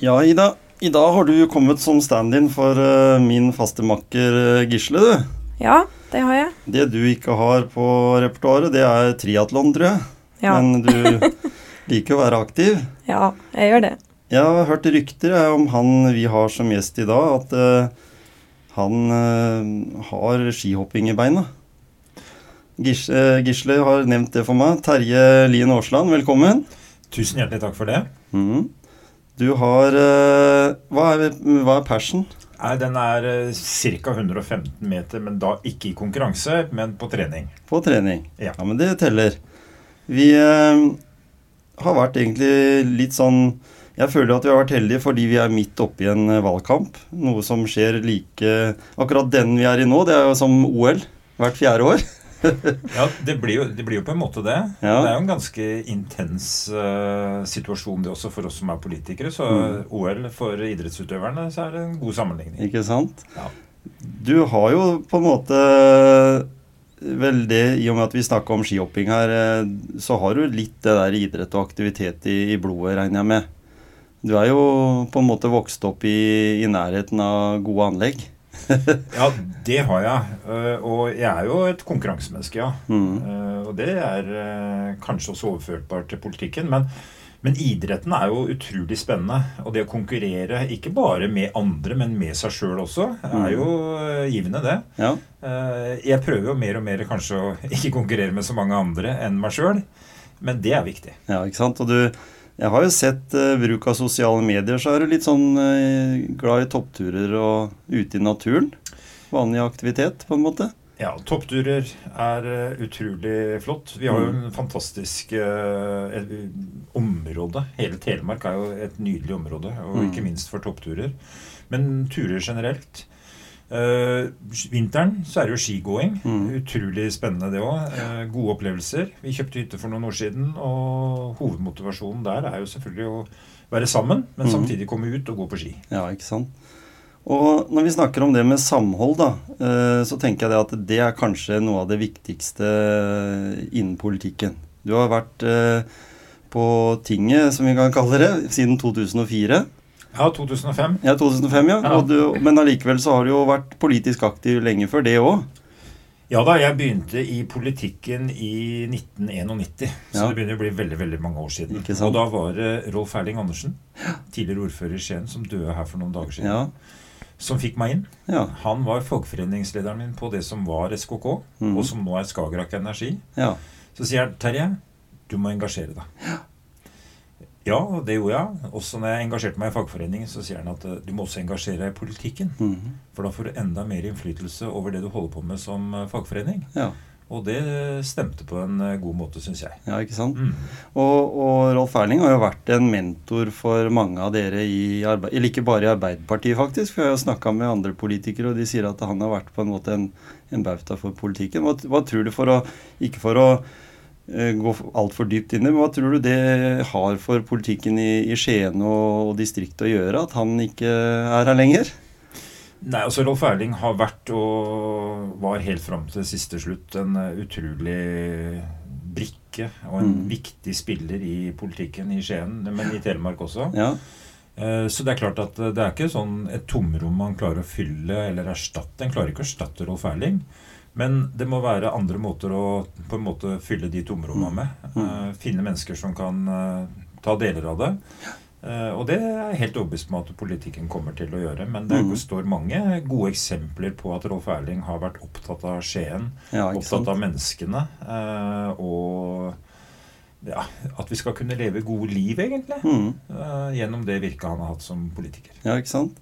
Ja, Ida. I dag har du kommet som stand-in for uh, min faste makker eh, Gisle, du. Ja, det har jeg. Det du ikke har på repertoaret, det er triatlon, tror jeg. Ja. Men du liker å være aktiv. Ja, jeg gjør det. Jeg har hørt rykter jeg, om han vi har som gjest i dag, at uh, han uh, har skihopping i beina. Gisle, eh, Gisle har nevnt det for meg. Terje Lien Aasland, velkommen. Tusen hjertelig takk for det. Mhm. Du har eh, hva, er, hva er passion? Nei, Den er uh, ca. 115 meter, men da ikke i konkurranse, men på trening. På trening. Ja. men det teller. Vi eh, har vært egentlig litt sånn Jeg føler at vi har vært heldige fordi vi er midt oppe i en eh, valgkamp. Noe som skjer like Akkurat den vi er i nå, det er jo som OL hvert fjerde år. Ja, det blir, jo, det blir jo på en måte det. Ja. Det er jo en ganske intens uh, situasjon det også for oss som er politikere. Så Mm. OL for idrettsutøverne så er det en god sammenligning. Ikke sant? Ja. Du har jo på en måte veldig I og med at vi snakka om skihopping her, eh, så har du litt det der idrett og aktivitet i, i blodet, regner jeg med. Du er jo på en måte vokst opp i, i nærheten av gode anlegg. Ja, det har jeg. Uh, og jeg er jo et konkurransemenneske, ja. Mm. Uh, og det er uh, kanskje også overførbart til politikken. Men, men idretten er jo utrolig spennende. Og det å konkurrere, ikke bare med andre, men med seg sjøl også, er jo uh, givende, det. Ja. Jeg prøver jo mer og mer kanskje å ikke konkurrere med så mange andre enn meg sjøl. Men det er viktig. ja, ikke sant. Og du Jeg har jo sett uh, bruk av sosiale medier, så er du litt sånn uh, glad i toppturer og ute i naturen. Vanlig aktivitet, på en måte. Ja, toppturer er uh, utrolig flott. Vi har jo en fantastisk et, område. Hele Telemark er jo et nydelig område, og Mm. ikke minst for toppturer. Men turer generelt. Uh, vinteren så er det jo skigåing. Mm. Utrolig spennende det òg. gode opplevelser. Vi kjøpte hytte for noen år siden, og hovedmotivasjonen der er jo selvfølgelig å være sammen, men Mm. samtidig komme ut og gå på ski. Ja, ikke sant. Og når vi snakker om det med samhold, da, uh, så tenker jeg det at det er kanskje noe av det viktigste innen politikken. Du har vært eh, på tinget, som vi kan kalle det, siden 2004. Ja, 2005. Ja, 2005, ja. Ja. Du, men allikevel så har du jo vært politisk aktiv lenge før det òg. Ja da, jeg begynte i politikken i 1991. Så Ja. det begynner å bli veldig veldig mange år siden. Og da var det Rolf Erling Andersen, tidligere ordfører i Skien, som døde her for noen dager siden, Ja. som fikk meg inn. Ja. Han var fagforeningslederen min på det som var SKK, mm. og som nå er Skagerrak Energi. ja. Så sier han Terje, du må engasjere deg. Ja, det gjorde jeg. Også når jeg engasjerte meg i fagforeningen, så sier han at eh, du må også engasjere deg i politikken. Mhm. For da får du enda mer innflytelse over det du holder på med som eh, fagforening. ja. Og det stemte på en eh, god måte, syns jeg. Ja, ikke sant. Mm. Og, og Rolf Erling har jo vært en mentor for mange av dere i arbeid, eller ikke bare i Arbeiderpartiet, faktisk. For jeg har snakka med andre politikere, og de sier at han har vært på en måte en, en bauta for politikken. Hva, hva tror du for å Ikke for å gå altfor dypt inn i, men hva tror du det har for politikken i, i Skien og, og distriktet å gjøre, at han ikke er her lenger? Nei, altså Rolf Erling har vært og var helt fram til siste slutt en eh, utrolig brikke og en Mm. viktig spiller i politikken i Skien, men i Telemark også. Ja. Eh, Så det er klart at eh, det er ikke sånn et tomrom man klarer å fylle eller erstatte. En klarer ikke å erstatte Rolf Erling. Men det må være andre måter å på en måte fylle de tomrommene med. Mm. Eh, Finne mennesker som kan uh, ta deler av det. Uh, Og det er jeg helt overbevist om at politikken kommer til å gjøre. Men det Mm. står mange gode eksempler på at Rolf Erling har vært opptatt av Skien. ja? Opptatt av menneskene. Og ja, at vi skal kunne leve gode liv, egentlig. Mm. Gjennom det virket han har hatt som politiker. Ja, ikke sant?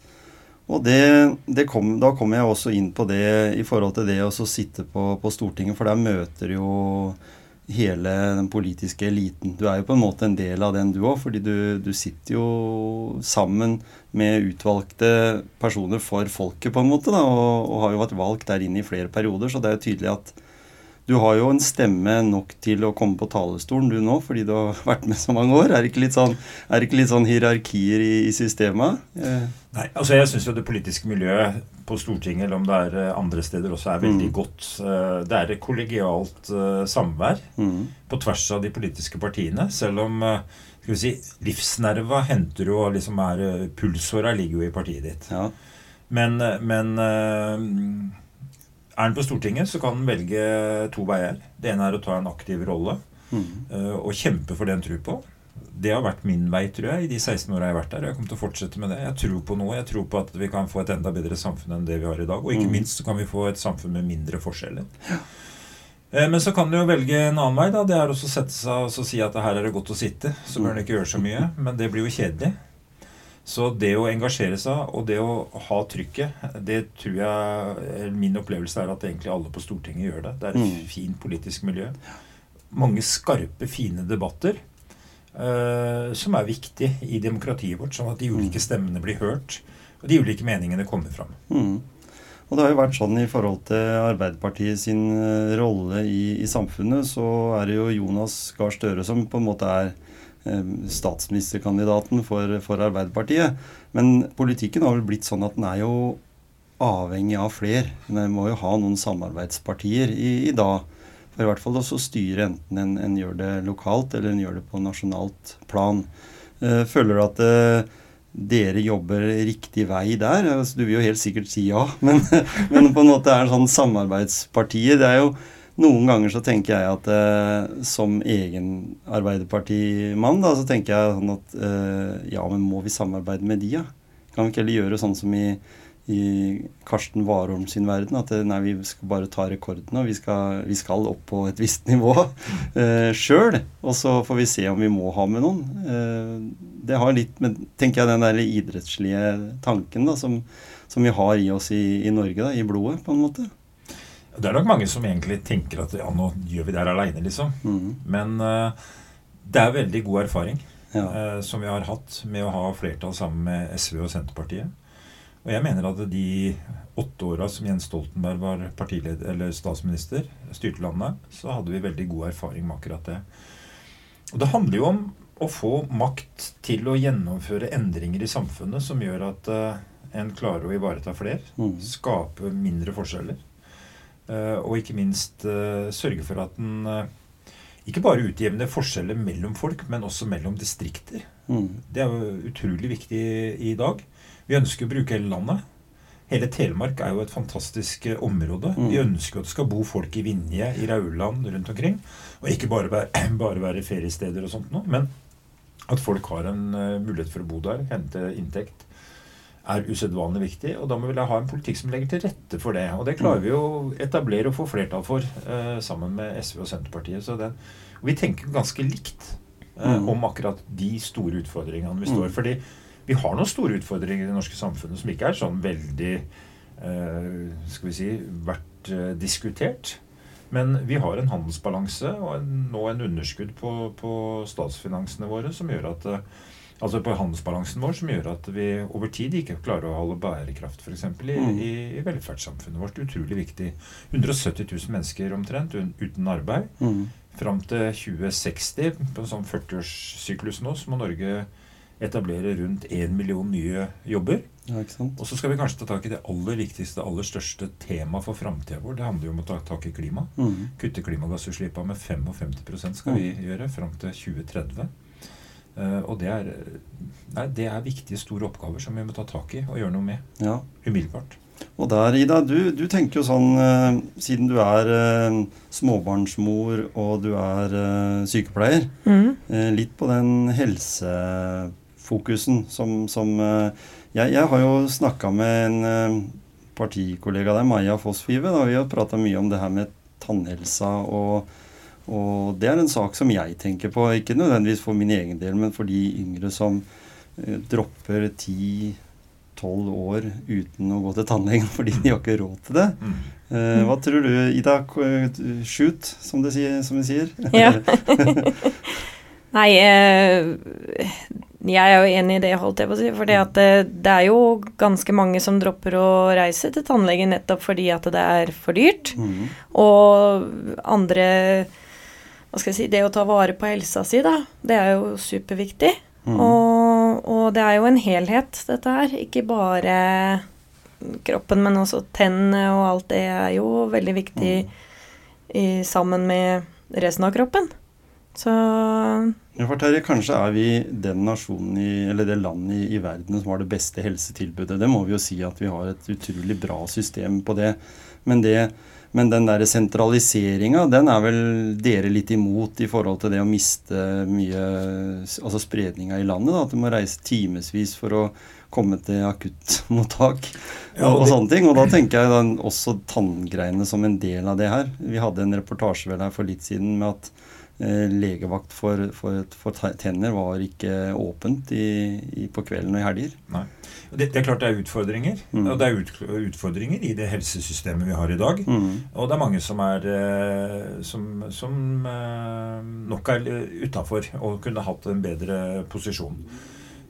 Og det, det kom, da kommer jeg også inn på det i forhold til det å sitte på, på Stortinget, for der møter jo hele den politiske eliten. Du er jo på en måte en del av den du òg, fordi du, du, sitter jo sammen med utvalgte personer for folket, på en måte, da, og, og har jo vært valgt der inne i flere perioder, så det er jo tydelig at du har jo en stemme nok til å komme på talerstolen du nå, fordi du har vært med så mange år. Er det ikke litt sånn, ikke litt sånn hierarkier i, i systemet? Eh. Nei, altså jeg syns jo det politiske miljøet på Stortinget, eller om det er eh, andre steder også, er veldig mm. godt. Eh, det er et kollegialt uh, samvær mm. på tvers av de politiske partiene. Selv om skal vi si, livsnerva henter jo liksom er Pulsåra ligger jo i partiet ditt. Ja. Men, men er han på Stortinget, så kan han velge to veier. Det ene er å ta en aktiv rolle mm. og kjempe for det han tror på. Det har vært min vei, tror jeg, i de 16 åra jeg har vært der. Jeg kommer til å fortsette med det. Jeg tror på noe. Jeg tror på at vi kan få et enda bedre samfunn enn det vi har i dag. Og ikke mm. minst så kan vi få et samfunn med mindre forskjeller. Ja. Uh, men så kan du jo velge en annen vei. da, Det er også å sette seg og si at her er det godt å sitte. Så bør en ikke gjøre så mye. Men det blir jo kjedelig. Så det å engasjere seg og det å ha trykket, det tror jeg Min opplevelse er at egentlig alle på Stortinget gjør det. Det er et mm. fint politisk miljø. Mange skarpe, fine debatter uh, som er viktig i demokratiet vårt, sånn at de ulike mm. stemmene blir hørt, og de ulike meningene kommer fram. Mm. Og det har jo vært sånn i forhold til Arbeiderpartiet sin eh, rolle i, i samfunnet, så er det jo Jonas Gahr Støre som på en måte er statsministerkandidaten for, for, Arbeiderpartiet. Men politikken har vel blitt sånn at den er jo avhengig av fler. Den må jo ha noen samarbeidspartier i, i dag. For i hvert fall også styre enten en, en, gjør det lokalt eller en gjør det på nasjonalt plan. Eh, føler du at eh, dere jobber riktig vei der? Altså, du vil jo helt sikkert si ja, men, men på en måte er det sånn samarbeidspartier. Det er jo noen ganger så tenker jeg at eh, som egen Arbeiderpartimann, da, så tenker jeg sånn at eh, ja, men må vi samarbeide med de, ja? Kan vi ikke heller gjøre sånn som i, i Karsten Warholm sin verden, at eh, nei, vi skal bare ta rekordene, og vi skal, vi skal opp på et visst nivå eh, sjøl. Og så får vi se om vi må ha med noen. Eh, det har litt med, tenker jeg, den der idrettslige tanken da, som, som vi har i oss i, i Norge, da, i blodet, på en måte. Det er nok mange som egentlig tenker at ja, nå gjør vi det her aleine, liksom. Mm. Men uh, det er veldig god erfaring ja. uh, som vi har hatt med å ha flertall sammen med SV og Senterpartiet. Og jeg mener at de åtte åra som Jens Stoltenberg var partileder, eller statsminister, styrte landet, så hadde vi veldig god erfaring med akkurat det. Og det handler jo om å få makt til å gjennomføre endringer i samfunnet som gjør at uh, en klarer å ivareta flere, mm. skape mindre forskjeller. Eh, og ikke minst eh, sørge for at den eh, ikke bare utjevner forskjeller mellom folk, men også mellom distrikter. Mm. Det er jo utrolig viktig i dag. Vi ønsker å bruke hele landet. Hele Telemark er jo et fantastisk område. Mm. Vi ønsker at det skal bo folk i Vinje, i Rauland, rundt omkring. Og ikke bare være, bare være feriesteder og sånt noe, men at folk har en mulighet for å bo der, hente inntekt er usedvanlig viktig. Og da må vi ha en politikk som legger til rette for det. Og det klarer vi å etablere og få flertall for eh, sammen med SV og Senterpartiet. Så den, og vi tenker ganske likt eh, mm. om akkurat de store utfordringene vi står. Mm. Fordi vi har noen store utfordringer i det norske samfunnet som ikke er sånn veldig eh, skal vi si, vært eh, diskutert. Men vi har en handelsbalanse og en, nå en underskudd på, på, statsfinansene våre som gjør at eh, altså på handelsbalansen vår, som gjør at vi over tid ikke klarer å holde bærekraft f.eks. I, mm. i, i velferdssamfunnet vårt. Utrolig viktig. 170 000 mennesker omtrent uten arbeid. Mm. Fram til 2060, på en sånn 40-årssyklus nå, så må Norge etablere rundt 1 million nye jobber. Ja, og så skal vi kanskje ta tak i det aller viktigste, aller største temaet for framtida vår. Det handler jo om å ta tak i klima. Mm. Kutte klimagassutslippene med 55% skal vi mm. gjøre fram til 2030. Uh, og det er, nei, det er viktige, store oppgaver som vi må ta tak i og gjøre noe med ja. umiddelbart. Og der, Ida, du, du tenker jo sånn, uh, siden du er småbarnsmor og du er sykepleier, mm. litt på den helsefokusen som, som jeg, jeg, har jo snakka med en partikollega der, Maja Fossfive. Da, vi har prata mye om det her med tannhelsa og og det er en sak som jeg tenker på, ikke nødvendigvis for min egen del, men for de yngre som eh, dropper tolv år uten å gå til tannlegen fordi de har ikke råd til det. Mm. Eh, hva tror du, Ida? K- Shoot, som de sier. Som de sier. Ja. Nei, eh, jeg er jo enig i det, holdt jeg på å si. For det, det er jo ganske mange som dropper å reise til tannlegen nettopp fordi at det er for dyrt. Mm. Og andre Hva skal jeg si Det å ta vare på helsa si, da. Det er jo superviktig. Mm. Og, og det er jo en helhet, dette her. Ikke bare kroppen, men også tennene og alt det er jo veldig viktig i, sammen med resten av kroppen. Så Ja, for Terje, kanskje er vi den nasjonen i, eller det landet i, i verden som har det beste helsetilbudet. Det må vi jo si at vi har et utrolig bra system på det. Men, det, men den der sentraliseringa, den er vel dere litt imot i forhold til det å miste mye Altså spredninga i landet? da, At du må reise timevis for å komme til akuttmottak Ja, og og sånne ting. Og da tenker jeg den, også tanngreiene som en del av det her. Vi hadde en reportasje vel her for litt siden med at eh, legevakt for, for, for tenner var ikke åpent i, i, på kvelden og i helger. Nei. Det, det er klart det er utfordringer. Mm. Og det er ut, utfordringer i det helsesystemet vi har i dag. Mm. Og det er mange som er eh, som, som eh, nok er utafor og kunne hatt en bedre posisjon.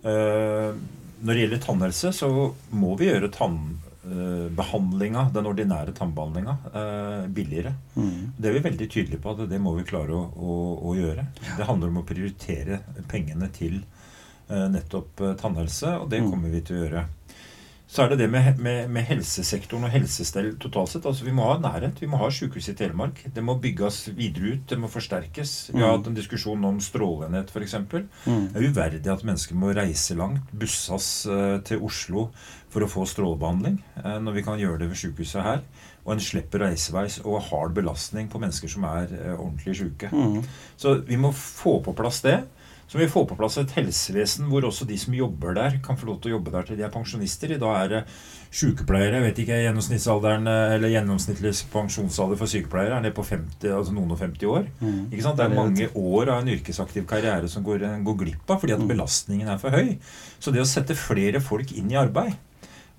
Eh, når det gjelder tannhelse, så må vi gjøre tannbehandlinga, den ordinære tannbehandlinga, eh, billigere. Mm. Det er vi veldig tydelige på at det må vi klare å, å, å gjøre. Det handler om å prioritere pengene til eh, nettopp eh, tannhelse, og det Mm. kommer vi til å gjøre. Så er det det med, med, med helsesektoren og helsestell totalt sett. altså Vi må ha nærhet. Vi må ha sykehus i Telemark. Det må bygges videre ut. Det må forsterkes. Vi har Mm. hatt en diskusjon om stråleenhet f.eks. Mm. Det er uverdig at mennesker må reise langt, busses eh, til Oslo for å få strålebehandling, eh, når vi kan gjøre det ved sykehuset her. Og en slipper reiseveis og hard belastning på mennesker som er eh, ordentlig syke. Mm. Så vi må få på plass det. Så må vi få på plass et helsevesen hvor også de som jobber der, kan få lov til å jobbe der til de er pensjonister. I dag er det sykepleiere, jeg vet ikke, gjennomsnittsalderen eller gjennomsnittlig pensjonsalder for sykepleiere er nede på 50, altså noen og 50 år. Mm. Ikke sant? Det er mange år av en yrkesaktiv karriere som går, går glipp av fordi at Mm. belastningen er for høy. Så det å sette flere folk inn i arbeid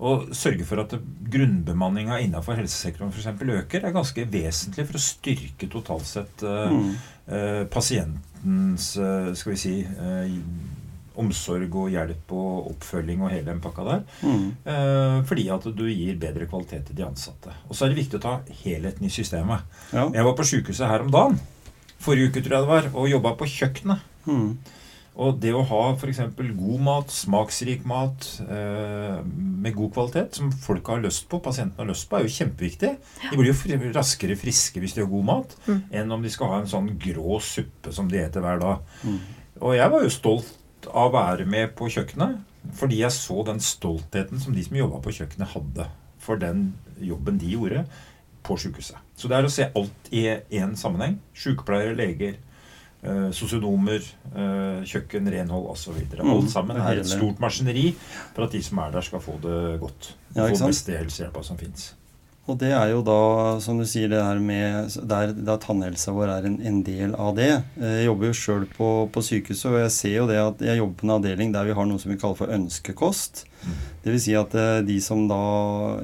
og sørge for at grunnbemanninga innenfor helsesektoren for eksempel øker, er ganske vesentlig for å styrke totalt sett uh, Mm. Eh, pasientens eh, skal vi si eh, omsorg og hjelp og oppfølging og hele den pakka der. Mm. Fordi at du gir bedre kvalitet til de ansatte. Og så er det viktig å ta helheten i systemet. Ja. Jeg var på sykehuset her om dagen, forrige uke tror jeg det var, og jobba på kjøkkenet. Mm. Og det å ha f.eks. god mat, smaksrik mat eh, med god kvalitet, som folk har lyst på, pasientene har lyst på, er jo kjempeviktig. De blir jo raskere friske hvis de har god mat, Mm. enn om de skal ha en sånn grå suppe som de eter hver dag. Mm. Og jeg var jo stolt av å være med på kjøkkenet, fordi jeg så den stoltheten som de som jobba på kjøkkenet, hadde for den jobben de gjorde på sykehuset. Så det er å se alt i én sammenheng. Sykepleiere, leger, eh, sosionomer, eh, kjøkken, renhold osv. Mm, Alt sammen er et stort maskineri for at de som er der, skal få det godt. Ja, få beste helsehjelpa som fins. Og det er jo da, som du sier, det her med der, der tannhelsa vår er en, en del av det. Jeg jobber jo sjøl på, på sykehuset, og jeg ser jo det at jeg jobber på en avdeling der vi har noe som vi kaller for ønskekost. Dvs. Det vil si at eh, de som da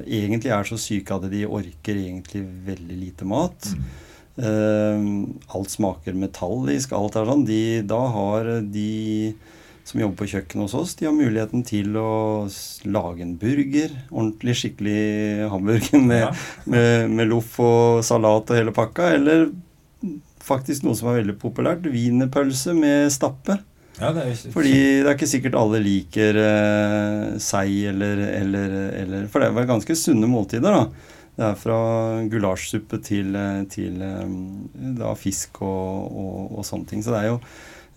egentlig er så syke at de orker egentlig veldig lite mat. Mm. Eh, alt smaker metallisk, alt er sånn. De, da har de som jobber på kjøkkenet hos oss, de har muligheten til å lage en burger. Ordentlig skikkelig hamburger med, Ja. med, med loff og salat og hele pakka. Eller faktisk noe som er veldig populært, wienerpølse med stappe. Ja, det er, Fordi det er ikke sikkert alle liker eh, sei eller, eller, eller For det er vel ganske sunne måltider, da. Det er fra gulasjsuppe til, eh, til eh, da, fisk og, og, og sånne ting. Så det er jo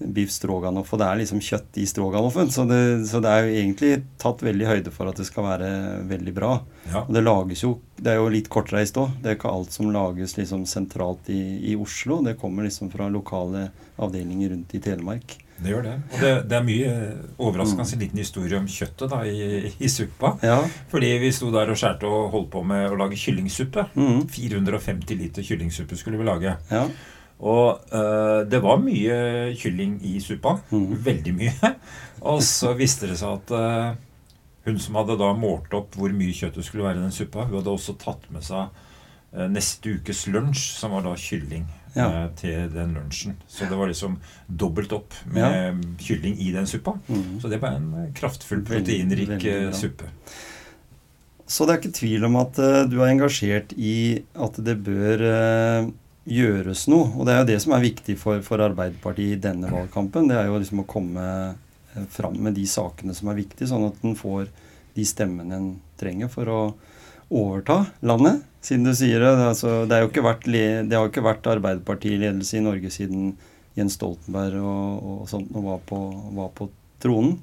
biff stroganoff, og det er liksom kjøtt i stroganoffen. Så det, så det er jo egentlig tatt veldig høyde for at det skal være veldig bra. ja. Og det lages jo Det er jo litt kortreist òg. Det er ikke alt som lages liksom sentralt i, i Oslo. Det kommer liksom fra lokale avdelinger rundt i Telemark. Det gjør det. Og det, det er mye overraskende en liten historie om kjøttet da, i, i suppa. Ja. Fordi vi sto der og skjærte og holdt på med å lage kyllingsuppe. Mm. 450 liter kyllingsuppe skulle vi lage. Ja. Og eh, det var mye kylling i suppa. Mm. Veldig mye. Og så viste det seg at eh, Hun som hadde da målt opp hvor mye kjøtt det skulle være i den suppa, hun hadde også tatt med seg eh, neste ukes lunsj, som var da kylling, Ja. eh, til den lunsjen. Så det var liksom dobbelt opp med kylling i den suppa. Mm. Så det var en eh, kraftfull, proteinrik veldig eh, suppe. Så det er ikke tvil om at uh, du er engasjert i at det bør uh, gjøres noe. Og det er jo det som er viktig for, for Arbeiderpartiet i denne valgkampen. Det er jo liksom å komme fram med de sakene som er viktige, sånn at en får de stemmene en trenger for å overta landet. Siden du sier det. Altså, det, vært, det har jo ikke vært Arbeiderpartiledelse i Norge siden Jens Stoltenberg og, og sånt og var på, var på tronen.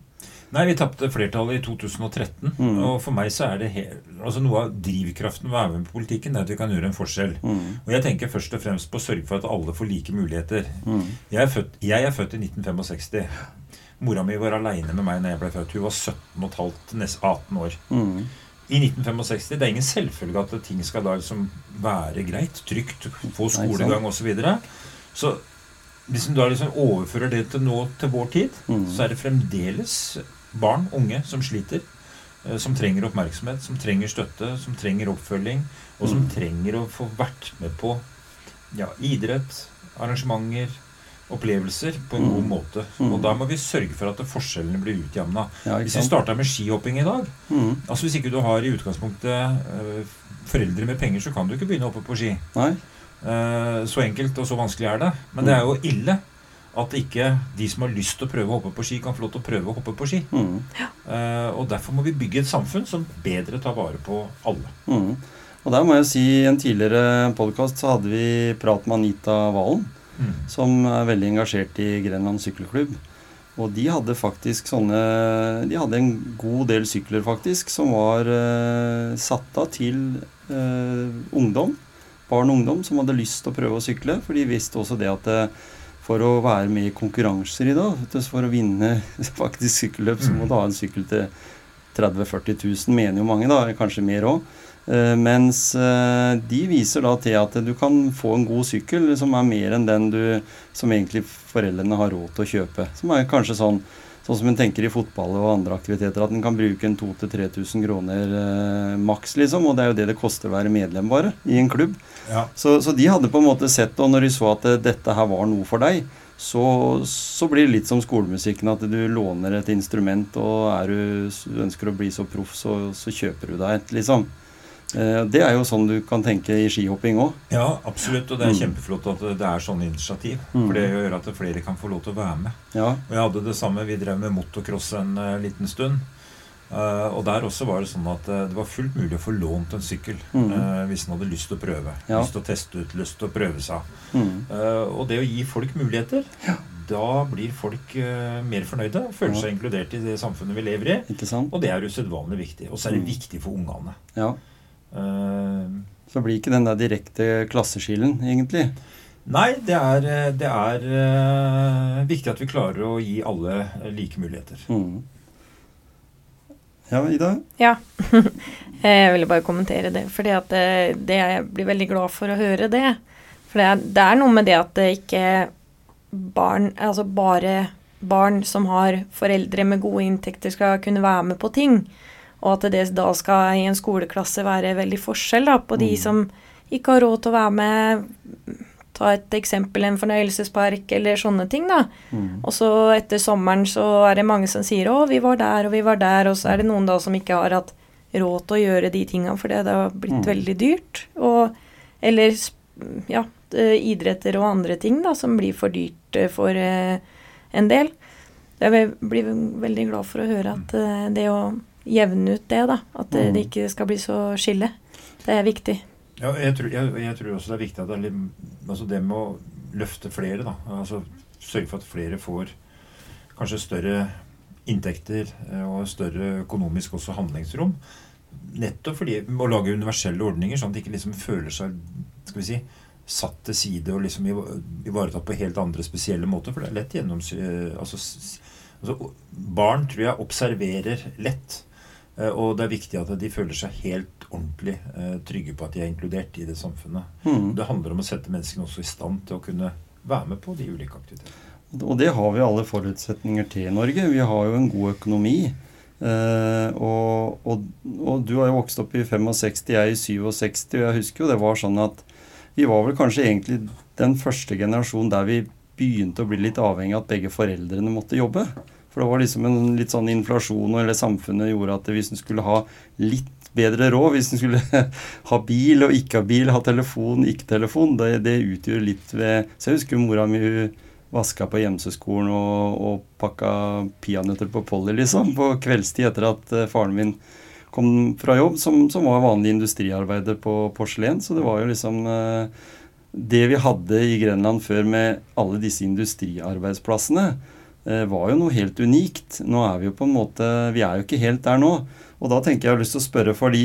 Nei, vi tapte flertallet i 2013. Mm. Og for meg så er det he altså noe av drivkraften ved å være med på politikken, det er at vi kan gjøre en forskjell. Mm. Og jeg tenker først og fremst på å sørge for at alle får like muligheter. Mm. Jeg er født, jeg er født i 1965. Mora mi var aleine med meg når jeg ble født. Hun var 17 15, nesten 18 år. I 1965 Det er ingen selvfølge at ting skal da liksom være greit, trygt, få skolegang osv. Så, videre. så hvis du da liksom overfører det til nå til vår tid, Mm. så er det fremdeles barn, unge, som sliter. eh, Som trenger oppmerksomhet, som trenger støtte, som trenger oppfølging. Og som Mm. trenger å få vært med på ja, idrett, arrangementer, opplevelser på en Mm. god måte. Mm. Og da må vi sørge for at forskjellene blir utjevna. Ja, Hvis vi starta med skihopping i dag Mm. Altså Hvis ikke du har i utgangspunktet øh, foreldre med penger, så kan du ikke begynne å hoppe på ski. Eh, så enkelt og så vanskelig er det. Men det er jo ille at ikke de som har lyst til å prøve å hoppe på ski, kan få lov til å prøve å hoppe på ski. Mm. Uh, og Derfor må vi bygge et samfunn som bedre tar vare på alle. Mm. Og der må jeg si, I en tidligere podkast så hadde vi prat med Anita Valen, som er veldig engasjert i Grenland sykkelklubb. Og de hadde faktisk sånne De hadde en god del sykler, faktisk, som var eh, satt av til eh, ungdom. Barn og ungdom som hadde lyst til å prøve å sykle. For de visste også det at eh, for å være med i konkurranser i dag, for å vinne faktisk sykkelløp, så må du ha en sykkel til 30 000-40 000, mener jo mange, da, kanskje mer òg. Eh, mens eh, de viser da til at du kan få en god sykkel som er mer enn den du som egentlig foreldrene har råd til å kjøpe. Som er kanskje sånn Sånn som en tenker i fotball og andre aktiviteter, at en kan bruke en 2000-3000 kroner eh, maks, liksom. Og det er jo det det koster å være medlem, bare, i en klubb. Ja. Så, så de hadde på en måte sett, og når de så at eh, dette her var noe for deg, så, så blir det litt som skolemusikken, at du låner et instrument, og er du, ønsker å bli så proff, så, så kjøper du deg et, liksom. Eh, Det er jo sånn du kan tenke i skihopping òg. Ja, absolutt. Og det er Mm. kjempeflott at det er sånne initiativ. Mm. For det gjør at flere kan få lov til å være med. Ja. Og jeg hadde det samme. Vi drev med motocross en eh, liten stund. Eh, og der også var det sånn at det var fullt mulig å få lånt en sykkel Mm. hvis en hadde lyst til å prøve. Ja. Lyst til å teste ut, lyst til å prøve seg. Mm. Og det å gi folk muligheter, da blir folk uh, mer fornøyde. Føler Ja. seg inkludert i det samfunnet vi lever i. Og det er usedvanlig viktig. Og så er det Mm. viktig for ungene. Ja. Eh, Så blir ikke den der direkte klasseskillen, egentlig. nei, det er, eh, det er uh, viktig at vi klarer å gi alle like muligheter. Mm. Ja, Ida? Ja. Jeg ville bare kommentere det. For det, det Jeg blir veldig glad for å høre det. For det er, det er noe med det at det ikke barn Altså bare barn som har foreldre med gode inntekter, skal kunne være med på ting. Og at det da skal i en skoleklasse være veldig forskjell da, på de Mm. som ikke har råd til å være med. Ta et eksempel, en fornøyelsespark eller sånne ting, da. Mm. Og så etter sommeren så er det mange som sier 'Å, vi var der, og vi var der', og så er det noen da som ikke har hatt råd til å gjøre de tinga fordi det har blitt Mm. veldig dyrt. Og, eller ja, idretter og andre ting da, som blir for dyrt for en del. Jeg blir veldig glad for å høre at det å jevne ut det, da, at eh, Mm. det ikke skal bli så skille, det er viktig. Ja, jeg, tror, jeg, jeg tror også det er viktig at det er litt, altså det med å løfte flere, da. Altså sørge for at flere får kanskje større inntekter eh, og større økonomisk også handlingsrom. Nettopp fordi å lage universelle ordninger, sånn at de ikke liksom føler seg skal vi si, satt til side og liksom ivaretatt på helt andre spesielle måter. For det er lett gjennoms... Altså, altså, barn tror jeg observerer lett. Eh, Og det er viktig at de føler seg helt ordentlig eh, trygge på at de er inkludert i det samfunnet. Mm. Det handler om å sette menneskene også i stand til å kunne være med på de ulike aktivitetene. Og det har vi alle forutsetninger til i Norge. Vi har jo en god økonomi. Eh, og, og, og, du har jo vokst opp i 65, jeg i 67, og jeg husker jo det var sånn at vi var vel kanskje egentlig den første generasjonen der vi begynte å bli litt avhengig av at begge foreldrene måtte jobbe. For det var liksom en litt sånn inflasjon, eller samfunnet gjorde at hvis en skulle ha litt bedre råd, hvis en skulle ha bil og ikke ha bil, ha telefon, ikke telefon, det, det utgjør litt ved Så jeg husker mora mi hun vaska på Gjemseskolen og, og pakka peanøtter på Polly, liksom, på kveldstid etter at uh, faren min kom fra jobb, som, som var vanlig industriarbeider på porselen. Så det var jo liksom uh, Det vi hadde i Grenland før med alle disse industriarbeidsplassene, var jo noe helt unikt. Nå er vi jo på en måte Vi er jo ikke helt der nå. Og da tenker jeg jeg har lyst til å spørre, fordi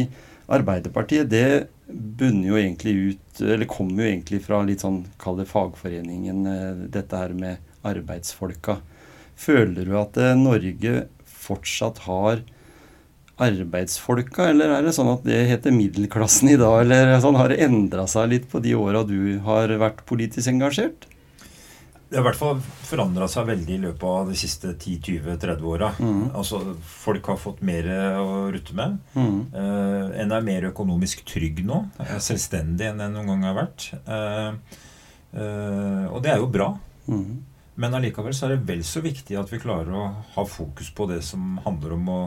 Arbeiderpartiet det bunner jo egentlig ut Eller kommer jo egentlig fra litt sånn, kall det fagforeningen, eh, dette her med arbeidsfolka. Føler du at eh, Norge fortsatt har arbeidsfolka, eller er det sånn at det heter middelklassen i dag? Eller sånn, har det endra seg litt på de åra du har vært politisk engasjert? Det har i hvert fall forandra seg veldig i løpet av de siste 10-20-30 åra. Mm. Altså, folk har fått mer å rutte med. Mm. Eh, en er mer økonomisk trygg nå. Er selvstendig enn en noen gang har vært. Eh, eh, og det er jo bra. Mm. Men allikevel så er det vel så viktig at vi klarer å ha fokus på det som handler om å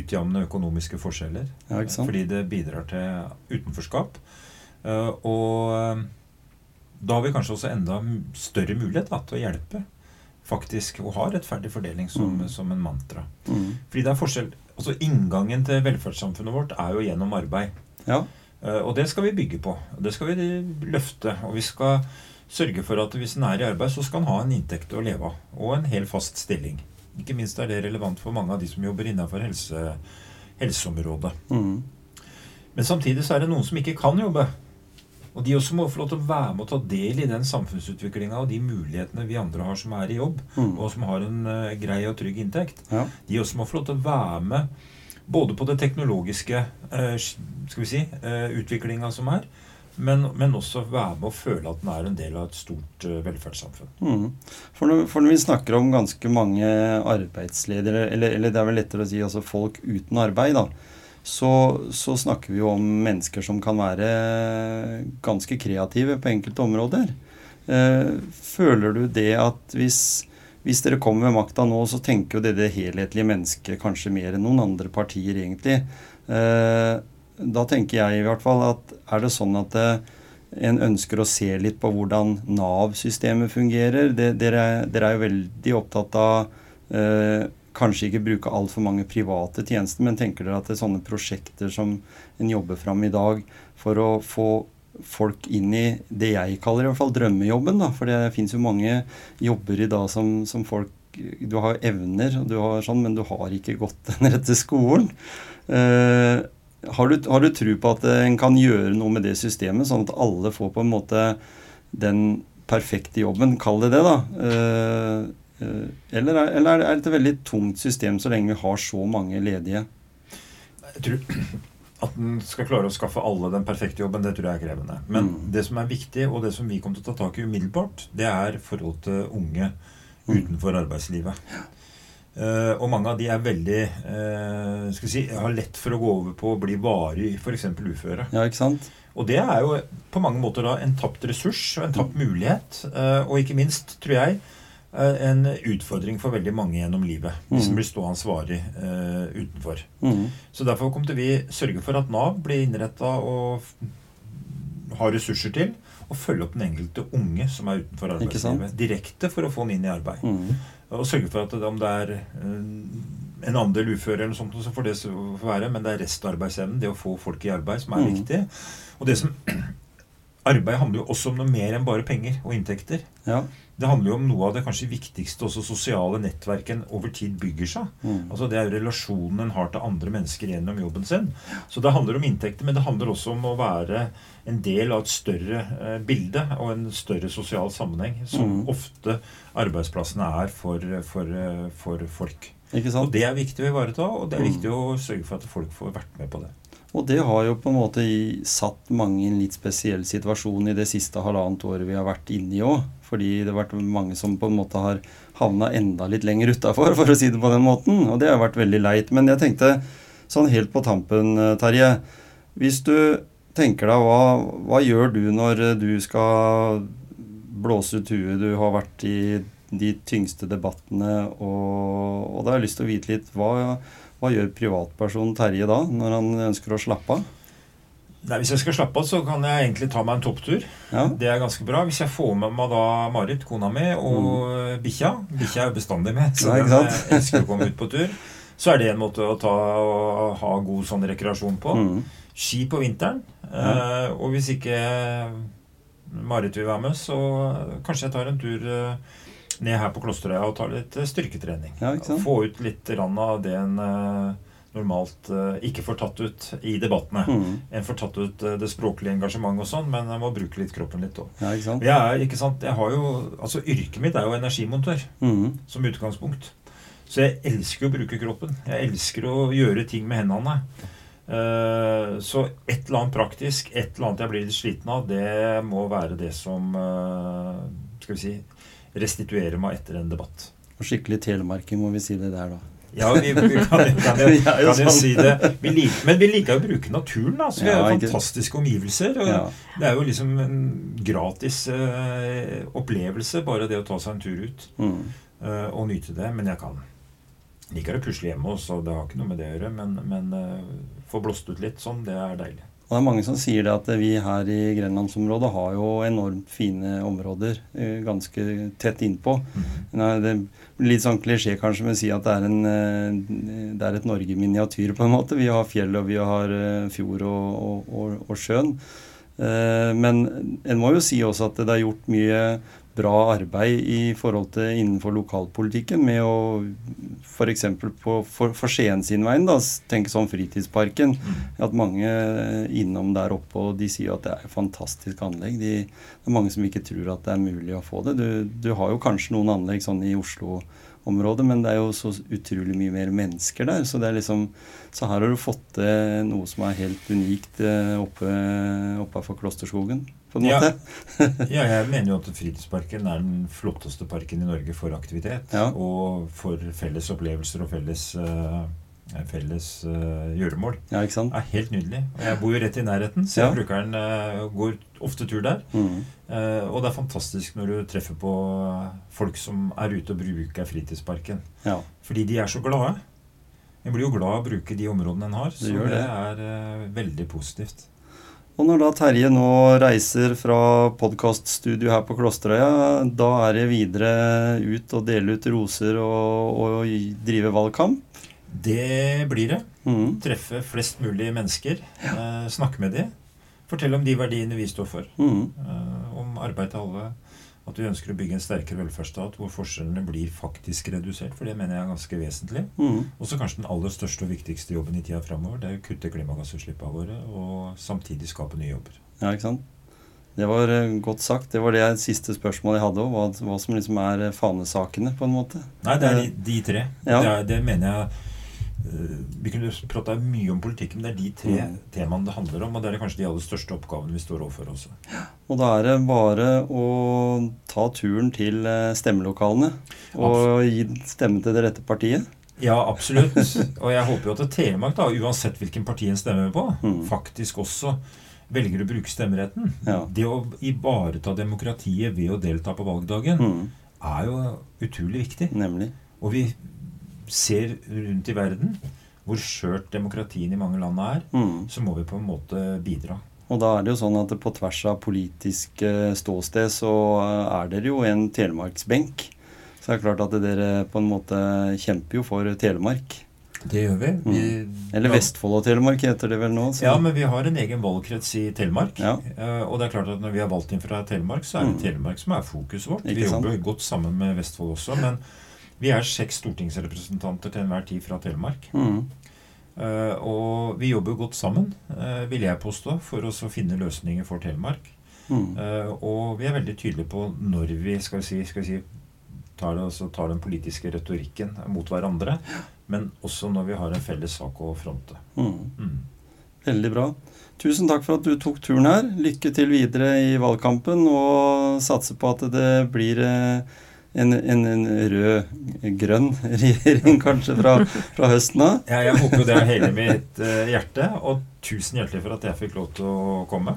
utjamne økonomiske forskjeller. Ja, fordi det bidrar til utenforskap. og da har vi kanskje også enda større mulighet da, til å hjelpe faktisk å ha rettferdig fordeling som, mm. som en mantra. Mm. Fordi det er forskjell altså Inngangen til velferdssamfunnet vårt er jo gjennom arbeid. Ja. Uh, og det skal vi bygge på. Det skal vi løfte. Og vi skal sørge for at hvis en er i arbeid, så skal en ha en inntekt å leve av. Og en hel fast stilling. Ikke minst er det relevant for mange av de som jobber innenfor helse, helseområdet. Mm. Men samtidig så er det noen som ikke kan jobbe. Og de også må få lov til å være med og ta del i den samfunnsutviklinga og de mulighetene vi andre har som er i jobb, mm. og som har en uh, grei og trygg inntekt. Ja. De også må få lov til å være med både på det teknologiske uh, skal vi si, uh, utviklinga som er, men, men, også være med og føle at den er en del av et stort velferdssamfunn. Mm. For, når, for, når, vi snakker om ganske mange arbeidsledere, eller, eller, det er vel lettere å si altså folk uten arbeid, da, så, så, snakker vi jo om mennesker som kan være ganske kreative på enkelte områder. Eh, føler du det at hvis, hvis dere kommer ved makta nå, så tenker jo det det helhetlige mennesket kanskje mer enn noen andre partier, egentlig. Eh, da tenker jeg i hvert fall at er det sånn at eh, en ønsker å se litt på hvordan Nav-systemet fungerer? Dere, dere, er jo veldig opptatt av kanskje ikke bruke altfor mange private tjenester, men tenker dere at det er sånne prosjekter som en jobber fram i dag for å få folk inn i det jeg kaller i hvert fall drømmejobben. da, For det fins jo mange jobber i dag som, som, folk Du har evner, du har sånn, men du har ikke gått den rette skolen. Uh, har, du, har du tro på at en kan gjøre noe med det systemet, sånn at alle får på en måte den perfekte jobben, kall det det, da. Eh, eller er, eller er det et veldig tungt system så lenge vi har så mange ledige? Jeg tror at en skal klare å skaffe alle den perfekte jobben, det tror jeg er krevende. Men mm. det som er viktig, og det som vi kommer til å ta tak i umiddelbart, det er forhold til unge mm. utenfor arbeidslivet. Ja. Uh, og mange av de er veldig uh, skal si, har lett for å gå over på å bli varig f.eks. uføre. Ja, ikke sant? Og det er jo på mange måter da en tapt ressurs og en tapt mm. mulighet. Uh, og ikke minst, tror jeg, en utfordring for veldig mange gjennom livet. De som mm. blir stående varig uh, utenfor. Mm. Så derfor kommer vi sørge for at Nav blir innretta og har ressurser til å følge opp den enkelte unge som er utenfor arbeidslivet. Direkte for å få den inn i arbeid. Mm. Og sørge for at det, om det er uh, en andel uføre eller sånt, så får det være, men det er restarbeidsevnen, det å få folk i arbeid, som er mm. viktig. Og det som Arbeid handler jo også om noe mer enn bare penger og inntekter. Ja. Det handler jo om noe av det kanskje viktigste også sosiale nettverken over tid bygger seg. Mm. Altså Det er jo relasjonen en har til andre mennesker gjennom jobben sin. Så det handler om inntekter, men det handler også om å være en del av et større eh, bilde og en større sosial sammenheng, som mm. ofte arbeidsplassene er for, for, eh, for folk. Og det er viktig å ivareta, og det er mm. viktig å sørge for at folk får vært med på det. Og det har jo på en måte satt mange i en litt spesiell situasjon i det siste halvannet året vi har vært inne i òg. Fordi det har vært mange som på en måte har havna enda litt lenger utafor, for å si det på den måten. Og det har vært veldig leit. Men jeg tenkte sånn helt på tampen, eh, Terje. Hvis du tenker deg hva, hva gjør du når du skal blåse ut huet? Du har vært i de tyngste debattene, og, og da har jeg lyst til å vite litt hva, hva gjør privatpersonen Terje da, når han ønsker å slappe av? Nei, Hvis jeg skal slappe av, så kan jeg egentlig ta meg en topptur. Ja. Det er ganske bra. Hvis jeg får med meg da Marit, kona mi, og bikkja Bikkja er jo bestandig med, så Nei, Ja, den eh, elsker å komme ut på tur. Så er det en måte å ta og ha god sånn rekreasjon på. Mm. Ski på vinteren. Eh, og hvis ikke Marit vil være med, så kanskje jeg tar en tur eh, ned her på Klosterøya og ta litt eh, styrketrening. Ja? Få ut litt av det en eh, normalt eh, ikke får tatt ut i debattene. Mm. En får tatt ut det språklige engasjementet og sånn, men jeg må bruke litt kroppen litt òg. Ja. Jeg ikke sant, jeg har jo, altså Yrket mitt er jo energimontør Mm. som utgangspunkt. Så jeg elsker å bruke kroppen. Jeg elsker å gjøre ting med hendene. Så et eller annet praktisk, et eller annet jeg blir litt sliten av, det må være det som skal vi si, restituerer meg etter en debatt. Og skikkelig telemarking, må vi si det der, da. Ja, vi, vi kan, kan, kan jo sånn. si det. Vi liker, men vi liker å bruke naturen. da, så Vi har jo fantastiske omgivelser. og. Det er jo liksom en gratis eh, opplevelse, bare det å ta seg en tur ut Mm. eh, og nyte det. Men jeg kan liker å pusle hjemme også, det har ikke noe med det å gjøre. Men, men eh, få blåst ut litt sånn, det er deilig. Og det er mange som sier det at vi her i grenlandsområdet har jo enormt fine områder eh, ganske tett innpå. Mm. det blir litt sånn klisjé kanskje med å si at det er, en, eh, det er et Norge i miniatyr, på en måte. Vi har fjell, og vi har eh, fjord og, og, og, og sjøen. Men en må jo si også at det er gjort mye bra arbeid i forhold til innenfor lokalpolitikken med å f.eks. For, for, for Skien sin da, tenke sånn Fritidsparken. at mange innom der oppe, og de sier at det er et fantastisk anlegg. De, det er mange som ikke tror at det er mulig å få det. Du, du har jo kanskje noen anlegg sånn i Oslo-området, men det er jo så utrolig mye mer mennesker der. Så, det er liksom, så her har du fått til noe som er helt unikt eh, oppe, oppe for Klosterskogen, på en Ja. måte. Ja, jeg mener jo at Fritidsparken er den flotteste parken i Norge for aktivitet. Og for felles opplevelser og felles, uh, felles uh, gjøremål. Ja, ikke sant? Er helt nydelig. Og jeg bor jo rett i nærheten, så jeg Ja. bruker den, eh, går ofte tur der. Mm. Uh, og det er fantastisk når du treffer på folk som er ute og bruker Fritidsparken. Ja. Fordi de er så glade. En blir jo glad av å bruke de områdene en har, så det, det. er veldig positivt. Og når da Terje nå reiser fra podkaststudio her på Klosterøya, da er det videre ut og dele ut roser og, og drive valgkamp? Det blir det. Mm. Treffe flest mulig mennesker. Eh, snakke med dem. Fortelle om de verdiene vi står for. Mm. Eh, om arbeid til alle. At vi ønsker å bygge en sterkere velferdsstat hvor forskjellene blir faktisk redusert. For det mener jeg er ganske vesentlig. Mm. Og så kanskje den aller største og viktigste jobben i tida framover. Det er å kutte klimagassutslippene våre og samtidig skape nye jobber. Ja, ikke sant? Det var eh, godt sagt. Det var det siste spørsmålet jeg hadde òg. Hva, hva som liksom er eh, fanesakene, på en måte. Nei, det er de, de tre. Ja. Det, er, det mener jeg eh, Vi kunne prata mye om politikk, men det er de tre Mm. temaene det handler om. Og det er kanskje de aller største oppgavene vi står overfor også. Og da er det bare å ta turen til eh, stemmelokalene og gi stemme til det rette partiet. Ja, absolutt. Og jeg håper jo at Telemark, da, uansett hvilken parti en stemmer på, Mm. faktisk også velger å bruke stemmeretten. Ja. Det å ivareta demokratiet ved å delta på valgdagen Mm. er jo utrolig viktig. Nemlig. Og vi ser rundt i verden hvor skjørt demokratien i mange land er, Mm. så må vi på en måte bidra. Og da er det jo sånn at på tvers av politisk ståsted så eh, er dere jo en telemarksbenk. Så det er klart at dere på en måte kjemper jo for Telemark. Det gjør vi. vi Mm. Eller Vestfold og Telemark heter det vel nå? så- Ja, men vi har en egen valgkrets i Telemark. Ja. Eh, og det er klart at når vi har valgt inn fra Telemark, så er det Mm. Telemark som er fokuset vårt. Ikke vi sant? jobber godt sammen med Vestfold også, men vi er seks stortingsrepresentanter til enhver tid fra Telemark. Mm. Uh, og vi jobber godt sammen, uh, vil jeg påstå, for å finne løsninger for Telemark. Mm. Uh, og vi er veldig tydelige på når vi skal si, skal si tar, det, tar den politiske retorikken mot hverandre, men også når vi har en felles sak å fronte. Mm. Mm. Veldig bra. Tusen takk for at du tok turen her. Lykke til videre i valgkampen, og satser på at det blir eh, en, en, en rød-grønn regjering kanskje fra, fra høsten av. Ja, jeg håper jo det av hele mitt eh, hjerte. Og tusen hjertelig for at jeg fikk lov til å komme.